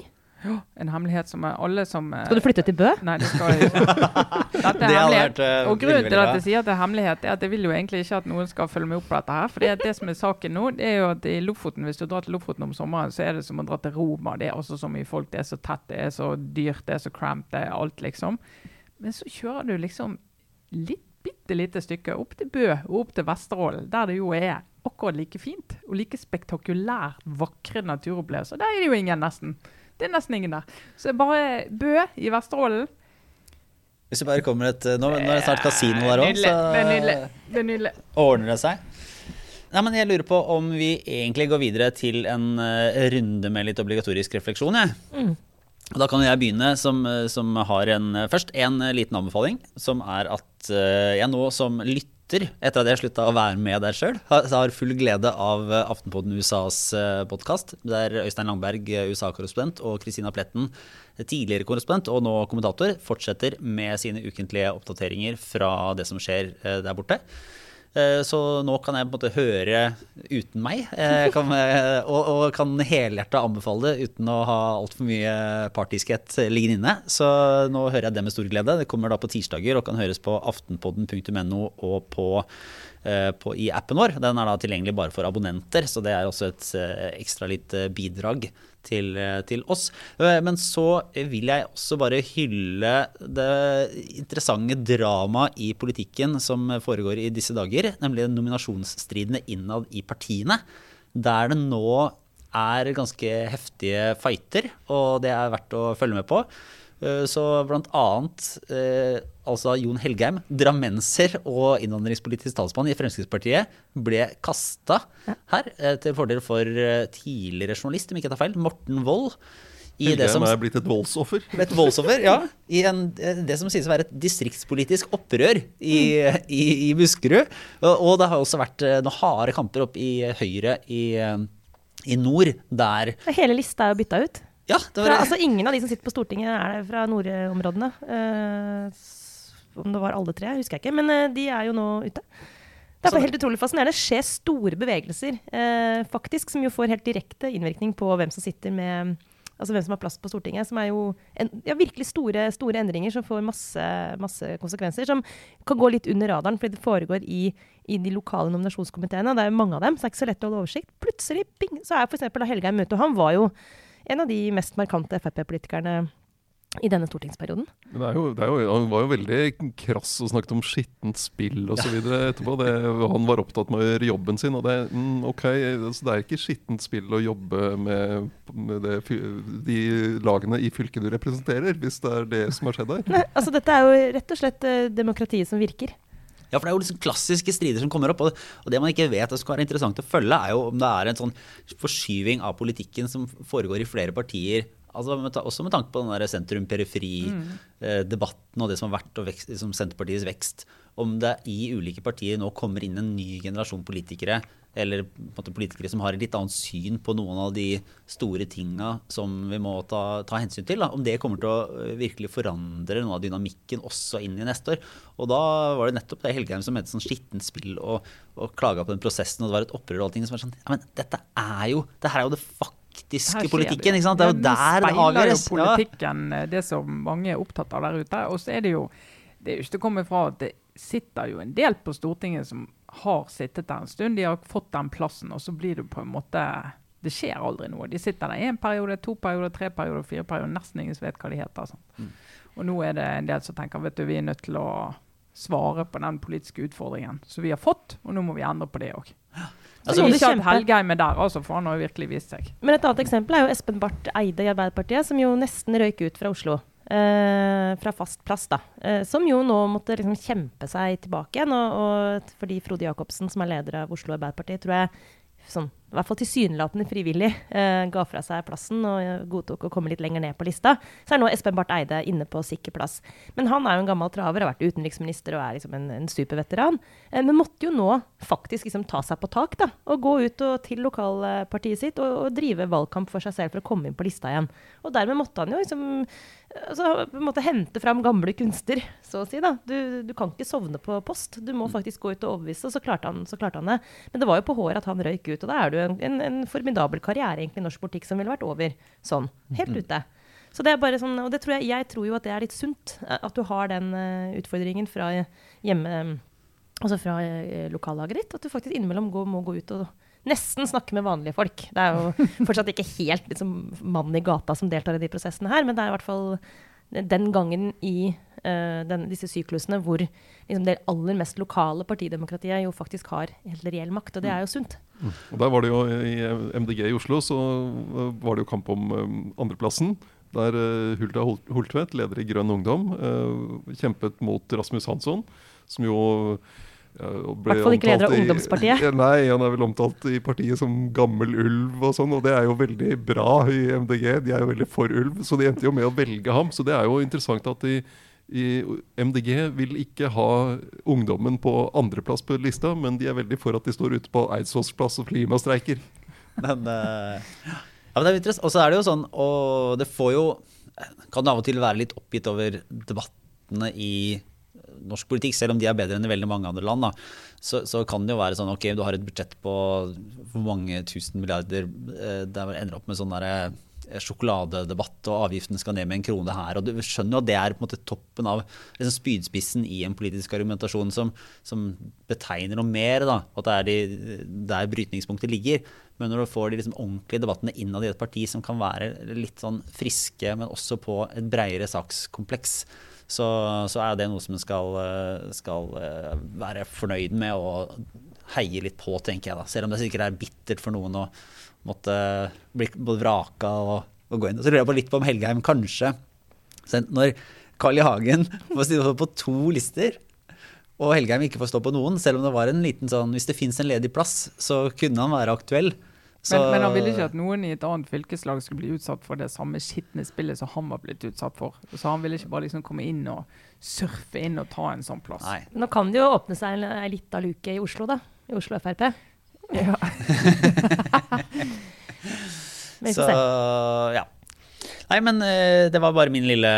En hemmelighet som er alle som eh, skal du flytte til Bø? Nei, det skal jeg ikke. *laughs* Dette er Det hemmelighet. eh, Og grunnen til at jeg sier at det er hemmelighet, er at jeg vil jo egentlig ikke at noen skal følge meg opp på dette her. For det som er saken nå, det er jo at i Lofoten, hvis du drar til Lofoten om sommeren, så er det som å dra til Roma. Det er altså så mye folk, det er så tett, det er så dyrt, det er så cramped, det er alt, liksom. Men så kjører du liksom litt bitte lite stykke opp til Bø og opp til Vesterålen, der det jo er akkurat like fint og like spektakulært vakre naturopplevelser. Der er det jo ingen, nesten. Det er nesten ingen der. Så bare Bø i Vesterålen Hvis det bare kommer et Nå, nå er det snart kasino der òg, så Det er nydelig. Det er nydelig. ordner det seg. Nei, men Jeg lurer på om vi egentlig går videre til en eh, runde med litt obligatorisk refleksjon. Jeg. Og Da kan jeg begynne, som, eh, som har en, eh, først en eh, liten anbefaling. Som er at eh, jeg nå som lytter, etter at jeg slutta å være med der sjøl, har, full glede av eh, Aftenpodden USAs podkast. Der Øystein Langberg, eh, USA-korrespondent, og Kristina Pletten, eh, tidligere korrespondent og nå kommentator, fortsetter med sine ukentlige oppdateringer fra det som skjer eh, der borte. Eh, Så nå kan jeg på en måte høre uten meg, eh, kan, eh, og, og kan helhjertet anbefale det uten å ha altfor mye partiskhet liggende inne. Så nå hører jeg det med stor glede. Det kommer da på tirsdager og kan høres på aftenpodden.no og på, på, i appen vår. Den er da tilgjengelig bare for abonnenter, så det er også et ekstra lite bidrag til, eh, til oss. Eh, Men så vil jeg også bare hylle det interessante dramaet i politikken som foregår i disse dager, nemlig nominasjonsstridene innad i partiene, der det nå er ganske heftige fighter, og det er verdt å følge med på. Eh, Så blant annet eh, altså Jon Helgheim, drammenser og innvandringspolitisk talsmann i Fremskrittspartiet, ble kasta her eh, til fordel for tidligere journalist, om ikke jeg tar feil, Morten Wold. I det som er blitt et voldsoffer. *laughs* et voldsoffer, ja. I en, det som sies å være et distriktspolitisk opprør i, i, i Buskerud. Og, og det har også vært noen harde kamper opp i Høyre i, i nord, der Hele lista er jo bytta ut. Ja, det Fra, var altså Ingen av de som sitter på Stortinget er fra nordområdene. Uh, om det var alle tre, husker jeg ikke. Men uh, de er jo nå ute. Det er helt utrolig fascinerende. Det skjer store bevegelser, uh, faktisk, som jo får helt direkte innvirkning på hvem som sitter med Altså hvem som har plass på Stortinget. Som er jo en, ja, virkelig store, store endringer som får masse, masse konsekvenser. Som kan gå litt under radaren, fordi det foregår i, i de lokale nominasjonskomiteene. Det er jo mange av dem, så det er ikke så lett å holde oversikt. Plutselig bing, så er f.eks. Helgeheim ute. Og han var jo en av de mest markante Frp-politikerne i denne stortingsperioden. Men det er jo, det er jo, han var jo veldig krass og snakket om skittent spill osv. videre etterpå. Det, han var opptatt med å gjøre jobben sin. Og det, mm, okay, altså det er ikke skittent spill å jobbe med, med det, de lagene i fylket du representerer, hvis det er det som har skjedd her. Nei, altså Dette er jo rett og slett eh, demokratiet som virker. Ja, for det er jo liksom klassiske strider som kommer opp. Og, og det man ikke vet det skal være interessant å følge, er jo om det er en sånn forskyving av politikken som foregår i flere partier. Altså også med tanke på den sentrum-periferi-debatten og det som har vært og vekst, liksom Senterpartiets vekst. Om det i ulike partier nå kommer inn en ny generasjon politikere, eller måte politikere som har et litt annet syn på noen av de store tinga som vi må ta, ta hensyn til. Da. Om det kommer til å øh, virkelig forandre noe av dynamikken også inn i neste år. Og da var det nettopp det Helgheim som mente sånn skittent spill og, og klaga på den prosessen, og det var et opprør og allting som var sånn Ja, men dette er jo Det her er jo det faktiske politikken, ikke sant? Det er jo Ja, der det avgjøres. jo politikken eh, det som mange er opptatt av der ute. Og så er det jo det er jo ikke til å komme fra at det sitter jo en del på Stortinget som har sittet der en stund. De har fått den plassen, og så blir det på en måte Det skjer aldri noe. De sitter der én periode, to perioder, tre perioder, fire perioder. Nesten ingen som vet hva de heter. Sånn. Mm. Og nå er det en del som tenker vet du, vi er nødt til å svare på den politiske utfordringen som vi har fått, og nå må vi endre på det òg. Så Altså, ikke at Helgheim er der, altså, for han har jo virkelig vist seg. Men et annet eksempel er jo Espen Barth Eide i Arbeiderpartiet, som jo nesten røyk ut fra Oslo. Eh, fra fast plass, da. Eh, som jo nå måtte liksom kjempe seg tilbake igjen. Og, og fordi Frode Jacobsen, som er leder av Oslo Arbeiderparti, tror jeg sånn, i hvert fall tilsynelatende frivillig eh, ga fra seg plassen og godtok å komme litt lenger ned på lista, så er nå Espen Barth Eide inne på sikker plass. Men han er jo en gammel traver, har vært utenriksminister og er liksom en, en superveteran. Eh, men måtte jo nå faktisk liksom ta seg på tak da, og gå ut og, til lokalpartiet sitt og, og drive valgkamp for seg selv for å komme inn på lista igjen. Og dermed måtte han jo liksom altså, på en måte hente fram gamle kunster, så å si. da. Du, du kan ikke sovne på post. Du må faktisk gå ut og overbevise, og så klarte, han, så klarte han det. Men det var jo på håret at han røyk ut, og da er det jo en, en, en formidabel karriere egentlig i norsk politikk som ville vært over sånn. Helt ute. Så det er bare sånn, og det tror jeg, jeg tror jo at det er litt sunt, eh, at du har den uh, utfordringen fra hjemme Altså fra uh, lokallaget ditt. At du faktisk innimellom går, må gå ut og nesten snakke med vanlige folk. Det er jo *laughs* fortsatt ikke helt liksom, mannen i gata som deltar i de prosessene her, men det er i hvert fall den gangen i uh, den, disse syklusene hvor liksom, det aller mest lokale partidemokratiet jo faktisk har helt reell makt, og det er jo sunt. Og der var det jo I MDG i Oslo så eh, var det jo kamp om um, andreplassen. Der uh, Hulda Hol Holtvedt, leder i Grønn Ungdom, uh, kjempet mot Rasmus Hansson, som jo I hvert fall ikke leder av ungdomspartiet. I, *laughs* nei, han er vel omtalt i partiet som gammel ulv og sånn, og det er jo veldig bra i MDG. De er jo veldig for ulv, så de endte jo med å velge ham. Så det er jo interessant at de i MDG vil ikke ha ungdommen på andreplass på lista, men de er veldig for at de står ute på Eidsvolls plass og klimastreiker. Men, uh, ja, men det er interessant. Og så er det jo sånn, og det får jo Kan av og til være litt oppgitt over debattene i norsk politikk, selv om de er bedre enn i veldig mange andre land. Da. Så, så kan det jo være sånn ok, du har et budsjett på hvor mange tusen milliarder eh, der ender opp med sånn derre sjokoladedebatt, og avgiften skal ned med en krone her. og Du skjønner jo at det er på en måte toppen av liksom spydspissen i en politisk argumentasjon som, som betegner noe mer. da, At det er de, der brytningspunktet ligger. Men når du får de liksom ordentlige debattene innad i et parti som kan være litt sånn friske, men også på et breiere sakskompleks, så, så er det noe som en skal, skal være fornøyd med og heie litt på, tenker jeg. da, Selv om det sikkert er bittert for noen å måtte bli både vraka og, og gå inn. Og så lurer jeg på litt på om Helgheim kanskje så Når Carl I. Hagen får stå på to lister, og Helgheim ikke får stå på noen, selv om det var en liten sånn Hvis det fins en ledig plass, så kunne han være aktuell. Så, Men, men han ville ikke at noen i et annet fylkeslag skulle bli utsatt for det samme skitne spillet som han var blitt utsatt for. Så han ville ikke bare liksom komme inn og surfe inn og ta en sånn plass. Nei. Nå kan det jo åpne seg en- ei lita luke i Oslo, da. I Oslo Frp. Ja. *laughs* Så ja. Nei, men eh, det var bare min lille,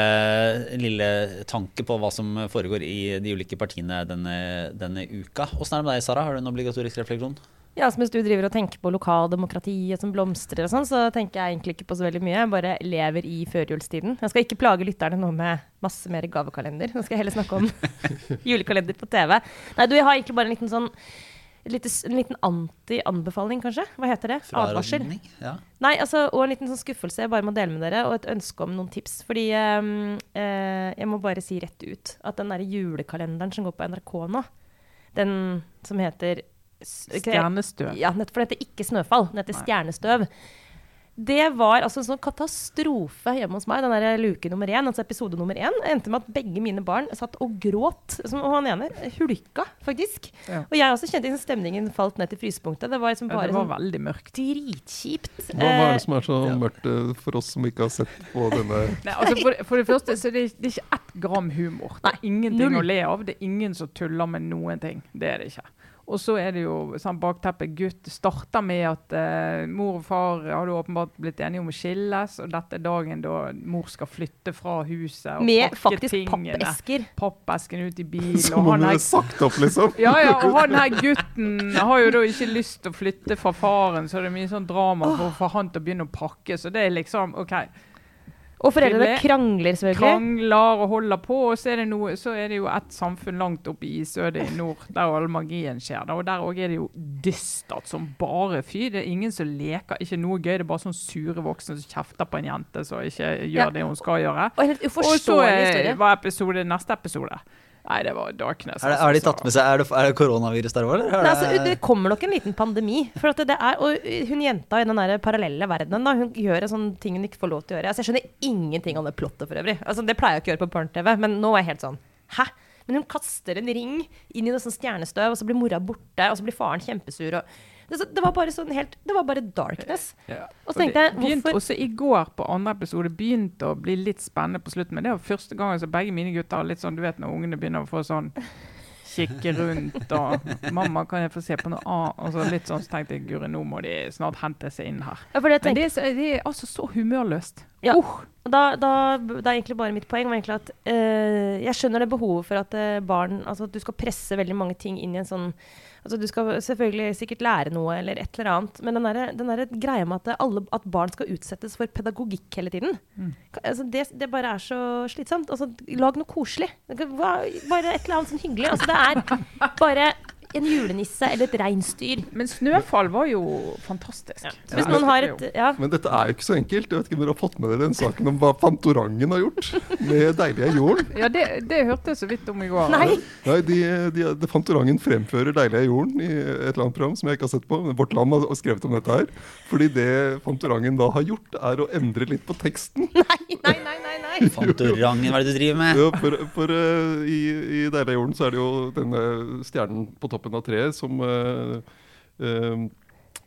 lille tanke på hva som foregår i de ulike partiene denne, denne uka. Åssen er det med deg, Sara? Har du en obligatorisk refleksjon? Ja, så Mens du driver og tenker på lokaldemokratiet som blomstrer, og sånn, så tenker jeg egentlig ikke på så veldig mye. Jeg bare lever i førjulstiden. Jeg skal ikke plage lytterne nå med masse mer gavekalender. Nå skal jeg heller snakke om *laughs* julekalender på TV. Nei, du, jeg har egentlig bare en liten sånn lite, en liten anti-anbefaling, kanskje? Hva heter det? Advarsel? Ja. Nei, altså, og en liten sånn skuffelse jeg bare må dele med dere, og et ønske om noen tips. Fordi ehm, eh, jeg må bare si rett ut at den derre julekalenderen som går på NRK nå, den som heter Stjernestøv. Ja, nettopp, for det heter ikke Snøfall, den heter Nei. Stjernestøv. Det var altså en sånn katastrofe hjemme hos meg, den der luke nummer én, altså episode nummer én. endte med at begge mine barn satt og gråt. Som, og han ene hulka, faktisk. Ja. Og jeg også kjente liksom stemningen falt ned til frysepunktet. Det var liksom Ja, det var sånn veldig mørkt. dritkjipt. Hva, hva er Eh, det som er så mørkt eh, for oss som ikke har sett på denne Nei, altså for, for det første så er det, det er ikke ett gram humor. Det er ingenting null. å le av. Det er ingen som tuller med noen ting. Det er det ikke. Og så er det jo sånn bakteppet gutt starter med at eh, mor og far har åpenbart blitt enige om å skilles, og dette er dagen da mor skal flytte fra huset og med pakke faktisk tingene. pappesker. Pappesken ut i bil. *laughs* Som om han hun er sagt opp, liksom. ja, ja, og han her gutten har jo da ikke lyst til å flytte fra faren, så det er mye sånn drama for å få han til å begynne å pakke. Så det er liksom OK. Og foreldrene krangler, selvfølgelig. Krangler og holder på, og så er det, noe, så er det jo et samfunn langt oppe i isødet i nord der all magien skjer. Og der òg er det jo dystert som bare fy. Det er ingen som leker. Ikke noe gøy. Det er bare sånn sure voksne som kjefter på en jente som ikke gjør Ja. det hun skal gjøre. Og Og så er episode, neste episode. Nei, det var darkness. Er det, har de tatt med seg Er det, er det koronavirus der òg, eller? Er Nei, altså, det- kommer nok en liten pandemi. For at det, det er, og hun jenta i den der parallelle verdenen da, hun gjør en sånn ting hun ikke får lov til å gjøre. Altså, jeg skjønner ingenting om det plottet for øvrig. Altså, det pleier jeg ikke å gjøre på barne-TV, men nå er jeg helt sånn Hæ? Men hun kaster en ring inn i noe sånn stjernestøv, og så blir mora borte, og så blir faren kjempesur. Og det, det var bare sånn helt Det var bare darkness. Ja. Og så tenkte jeg, begynte hvorfor også i går på andre episode begynte å bli litt spennende på slutten. Men det var første gang så begge mine gutter litt sånn, du vet når ungene begynner å få sånn Kikke rundt og 'Mamma, kan jeg få se på noe annet?' Og så litt sånn så tenkte jeg Guri, nå må de snart hente seg inn her. ja, for det Men det er, så, det er altså så humørløst. Ja. Uh, Da, da, det er egentlig bare mitt poeng var egentlig at eh, jeg skjønner det behovet for at eh, barn Altså at du skal presse veldig mange ting inn i en sånn Altså Du skal selvfølgelig sikkert lære noe eller et eller annet, men den der, den der greia med at, alle, at barn skal utsettes for pedagogikk hele tiden, Mm. Altså det, det bare er så slitsomt. Altså, lag noe koselig. Bare et eller annet sånn hyggelig. Altså, det er bare en julenisse eller et reinsdyr. men Snøfall var jo fantastisk. Ja. Hvis noen har et Ja. Men dette er jo ikke så enkelt. Jeg vet ikke om dere har fått med dere den saken om hva Fantorangen har gjort med Deilige jorden? *laughs* Ja, det, det hørte jeg så vidt om i går. Nei. Nei, de, de, de Fantorangen fremfører Deilige jorden i et eller annet program som jeg ikke har sett på. men Vårt Land har skrevet om dette her. Fordi det Fantorangen da har gjort, er å endre litt på teksten. Nei, nei, nei, nei. Nei. Fantorangen, hva er det du driver med? *laughs* Ja, for for uh, i, i jorden så er det jo denne stjernen på toppen av treet som uh, uh,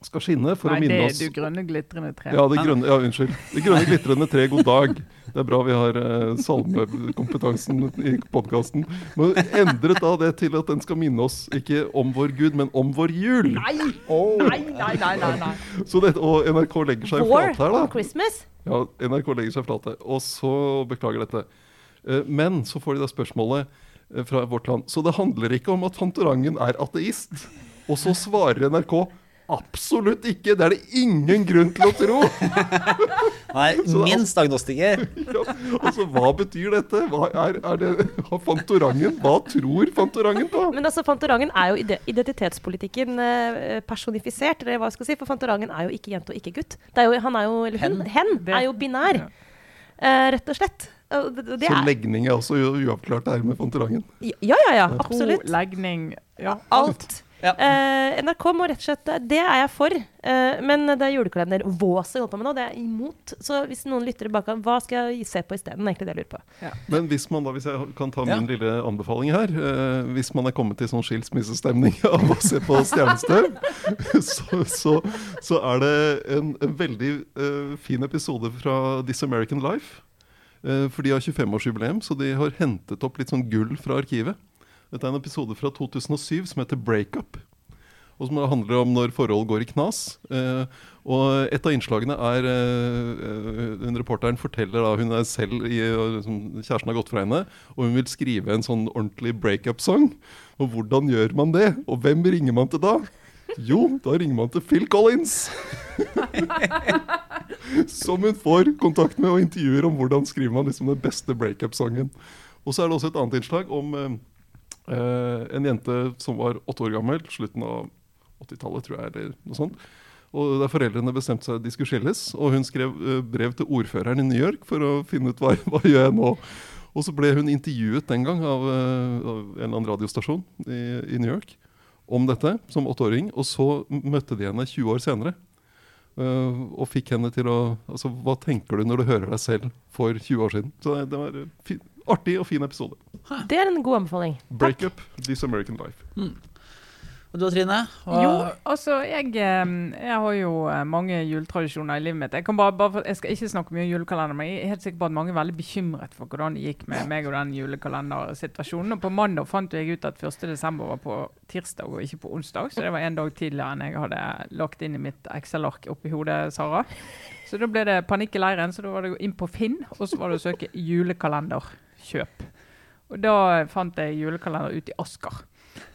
skal skinne for Nei, å det er det du grønne, glitrende tre. Ja, det grønne, ja, unnskyld. Det grønne glitrende tre, god dag. Det er bra vi har salmekompetansen i podkasten. Men endret da det til at den skal minne oss ikke om vår Gud, men om vår jul. Nei! Nei, nei, nei, nei, nei. Så det, og NRK legger seg i flat her, da. Christmas. Ja, NRK legger seg flate. Og så beklager dette. Eh, Men så får de da spørsmålet eh, fra Vårt Land. Så det handler ikke om at Fantorangen er ateist. Og så svarer NRK absolutt ikke. Det er det ingen grunn til å tro. *laughs* Nei, *laughs* Så- minst agnostiker. *laughs* Ja, altså, Hva betyr dette? Hva er, er det har Fantorangen? Hva tror Fantorangen på? Men altså, Fantorangen er jo identitetspolitikken eh, personifisert. Eller hva skal jeg si, For Fantorangen er jo ikke jente og ikke gutt. Det er jo, han er jo, eller hun, Hen. hen, er jo binær. Uh, rett og slett. Det, det Så legning er også uavklart her med Fantorangen. ja, ja, ja. Absolutt. legning Ja, Alt. Ja. Eh, NRK må rett og slett Det er jeg for. Eh, men det er julekalender. Vås jeg holder på med nå. Det er jeg imot. Så hvis noen lytter tilbake, hva skal jeg se på isteden? Egentlig det jeg lurer på. Men hvis man da, hvis jeg kan ta Ja. min lille anbefaling her eh, Hvis man er kommet til sånn skilsmissestemning *laughs* av å se på Stjernestøv, *laughs* så, så, så er det en, en veldig eh, fin episode fra This American Life. Eh, for de har 25-årsjubileum, så de har hentet opp litt sånn gull fra arkivet. Dette er en episode fra 2007 som heter Breakup. Og som handler om når forhold går i knas. Eh, og et av innslagene er eh, hun Reporteren forteller da hun er selv i, liksom, Kjæresten har gått fra henne, og hun vil skrive en sånn ordentlig breakup-sang. Og hvordan gjør man det? Og hvem ringer man til da? Jo, da ringer man til Phil Collins. *laughs* Som hun får kontakt med og intervjuer om hvordan skriver man liksom den beste breakup-sangen. Og så er det også et annet innslag om eh, en jente som var åtte år gammel, slutten av 80-tallet, tror jeg, eller noe sånt. Og der foreldrene bestemte seg de skulle skilles, og hun skrev eh, brev til ordføreren i New York for å finne ut hva, *laughs* hva gjør jeg nå. Og så ble hun intervjuet den gang av, eh, av en eller annen radiostasjon i, i New York om dette som åtteåring, og så møtte de henne 20 år senere. eh, og fikk henne til å Altså, hva tenker du når du hører deg selv for 20 år siden? Så det, det var fint. fin, artig og fin episode. Det er en god anbefaling. Breakup, This American Life. Og du og Trine? Hva- Jo, altså, jeg, jeg har jo eh, mange juletradisjoner i livet mitt. Jeg, kan bare, bare, jeg skal ikke snakke mye om julekalender, men jeg er helt sikker på at mange er veldig bekymret for hvordan det gikk med meg og den julekalendersituasjonen. Og på mandag fant jeg ut at 1. desember var på tirsdag og ikke på onsdag, så det var en dag tidligere enn jeg hadde lagt inn i mitt Excel-ark oppi hodet, Sara. Så da ble det panikk i leiren, så da var det inn på Finn, og så var det å søke julekalenderkjøp. Og da fant jeg julekalender ut i Asker.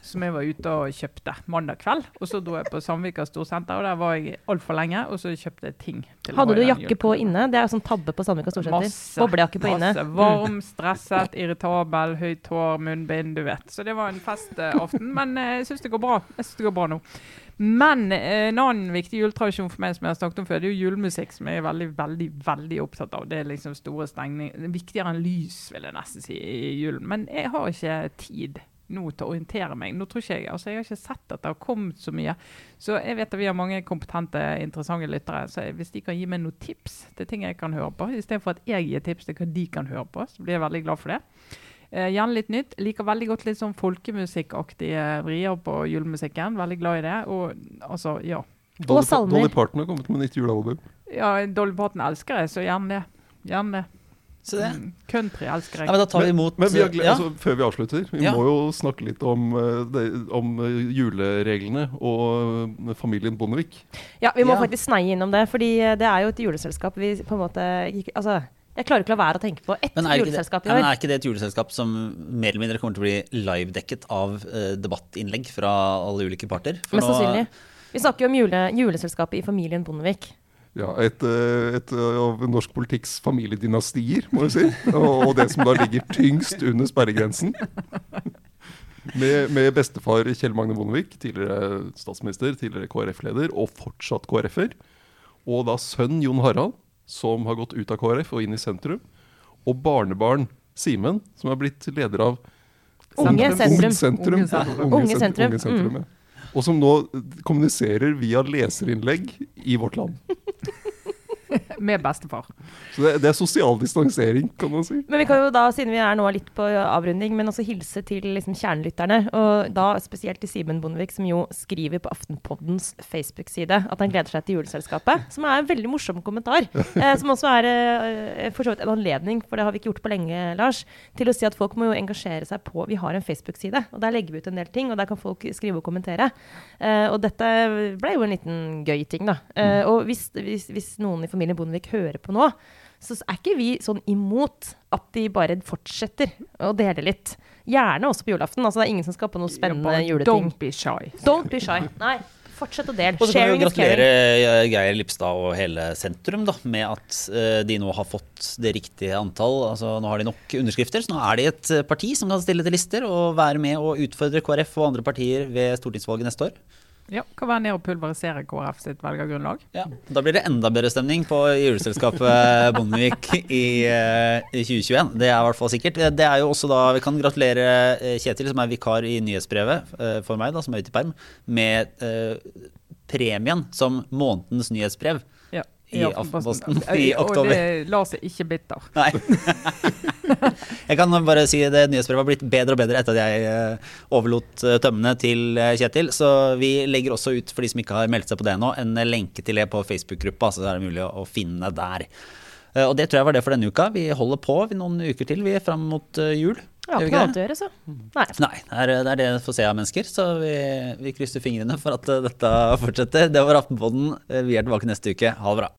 Som jeg var ute og kjøpte mandag kveld. Og så dro jeg på Sandvika Storsenter, og der var jeg altfor lenge. Og så kjøpte jeg ting. til Hadde du jakke på inne? Det er sånn tabbe på Sandvika Storsenter. Masse. Boblejakke på inne. Varm, stresset, irritabel, høyt hår, munnbind, du vet. Så det var en festaften. Men eh, jeg syns det går bra. Jeg synes det går bra nå. Men eh, en annen viktig juletradisjon for meg som jeg har snakket om før, det er jo julemusikk, som jeg er veldig, veldig veldig opptatt av. Det er liksom store stengninger. Er Viktigere enn lys, vil jeg nesten si, i julen. Men jeg har ikke tid nå til å orientere meg. Nå tror ikke jeg, altså jeg har ikke sett at det har kommet så mye. Så jeg vet at vi har mange kompetente, interessante lyttere. Så hvis de kan gi meg noen tips til ting jeg kan høre på, istedenfor at jeg gir tips til hva de kan høre på, så blir jeg veldig glad for det. Eh, gjerne litt nytt. Liker veldig godt litt sånn folkemusikkaktige vrier på julemusikken. Veldig glad i det. Og altså, ja. Dolly, salmer. Dolly Parton har kommet med nytt julealbum. ja Dolly Parton elsker jeg, så gjerne det. Gjerne det. Så det. Country elsker Ja, men da tar vi imot Men vi har gle- ja. altså, før vi avslutter, vi Ja. må jo snakke litt om, eh, det, om eh, julereglene og eh, familien Bondevik. Ja, vi må Ja. faktisk sneie innom det, fordi eh, det er jo et juleselskap vi på en måte Altså, jeg klarer ikke å la være å tenke på ett Men juleselskap i år. men er ikke det et juleselskap som mer eller mindre kommer til å bli livedekket av uh, debattinnlegg fra alle ulike parter? For Mest sannsynlig. Vi snakker jo om jule, juleselskapet i familien Bondevik. Ja, et, eh, et eh, av norsk politikks familiedynastier, må vi si. Og, og det som da ligger tyngst under sperregrensen. Med, med bestefar Kjell Magne Bondevik, tidligere statsminister, tidligere KrF-leder, og fortsatt KrF-er. Og da sønn Jon Harald, som har gått ut av KrF og inn i sentrum. Og barnebarn Simen, som er blitt leder av Unge Sentrum. Unge sentrum. Unge sentrum. Unge sentrum, Unge sentrum ja. Og som nå kommuniserer via leserinnlegg i Vårt Land. *laughs* Med bestefar. Så det, det er sosial distansering, kan man si. Men vi kan jo da, siden vi er nå litt på avrunding, men også hilse til liksom kjernelytterne. Og da spesielt til Simen Bondevik, som jo skriver på Aftenpoddens Facebook-side at han gleder seg til juleselskapet. Som er en veldig morsom kommentar. Eh, som også er eh, for så vidt en anledning, for det har vi ikke gjort på lenge, Lars, til å si at folk må jo engasjere seg på Vi har en Facebook-side, og der legger vi ut en del ting, og der kan folk skrive og kommentere. Eh, og dette ble jo en liten gøy ting, da. Eh, og hvis, hvis, hvis noen i familien Bondevik hører på nå, så er ikke vi sånn imot at de bare fortsetter å dele litt. Gjerne også på julaften. Altså, det er ingen som skal på noe spennende ja, juleting. Don't be shy. Don't be shy. Nei, fortsett å dele. Og så kan vi jo gratulere eh, Geir Lipstad og hele sentrum da, med at eh, de nå har fått det riktige antall. Altså, nå har de nok underskrifter, så nå er de et eh, parti som kan stille til lister og være med og utfordre KrF og andre partier ved stortingsvalget neste år. Ja, Kan være ned og pulverisere KrF sitt velgergrunnlag. Ja. Da blir det enda bedre stemning på juleselskapet Bondevik i, eh, i 2021. Det er i hvert fall sikkert. Det er jo også da, Vi kan gratulere eh, Kjetil, som er vikar i nyhetsbrevet eh, for meg, da, som er ute i perm, med eh, premien som månedens nyhetsbrev. Ja, I Aftenposten Eh, i oktober. Og det la seg ikke bitter. *laughs* Nei. *laughs* jeg kan bare si det nyhetsbrevet har blitt bedre og bedre etter at jeg eh, overlot eh, tømmene til eh, Kjetil. Så vi legger også ut, for de som ikke har meldt seg på det nå, en lenke til det på Facebook-gruppa. Så det er mulig å, finne der. Og det tror jeg var det for denne uka. Vi holder på vi noen uker til, vi er fram mot jul. Ja, ikke noe annet å gjøre, så. Nei. Nei, det er det er det vi får se av mennesker. Så vi, vi krysser fingrene for at dette fortsetter. Det var Aftenpodden. Vi er tilbake neste uke. Ha det bra.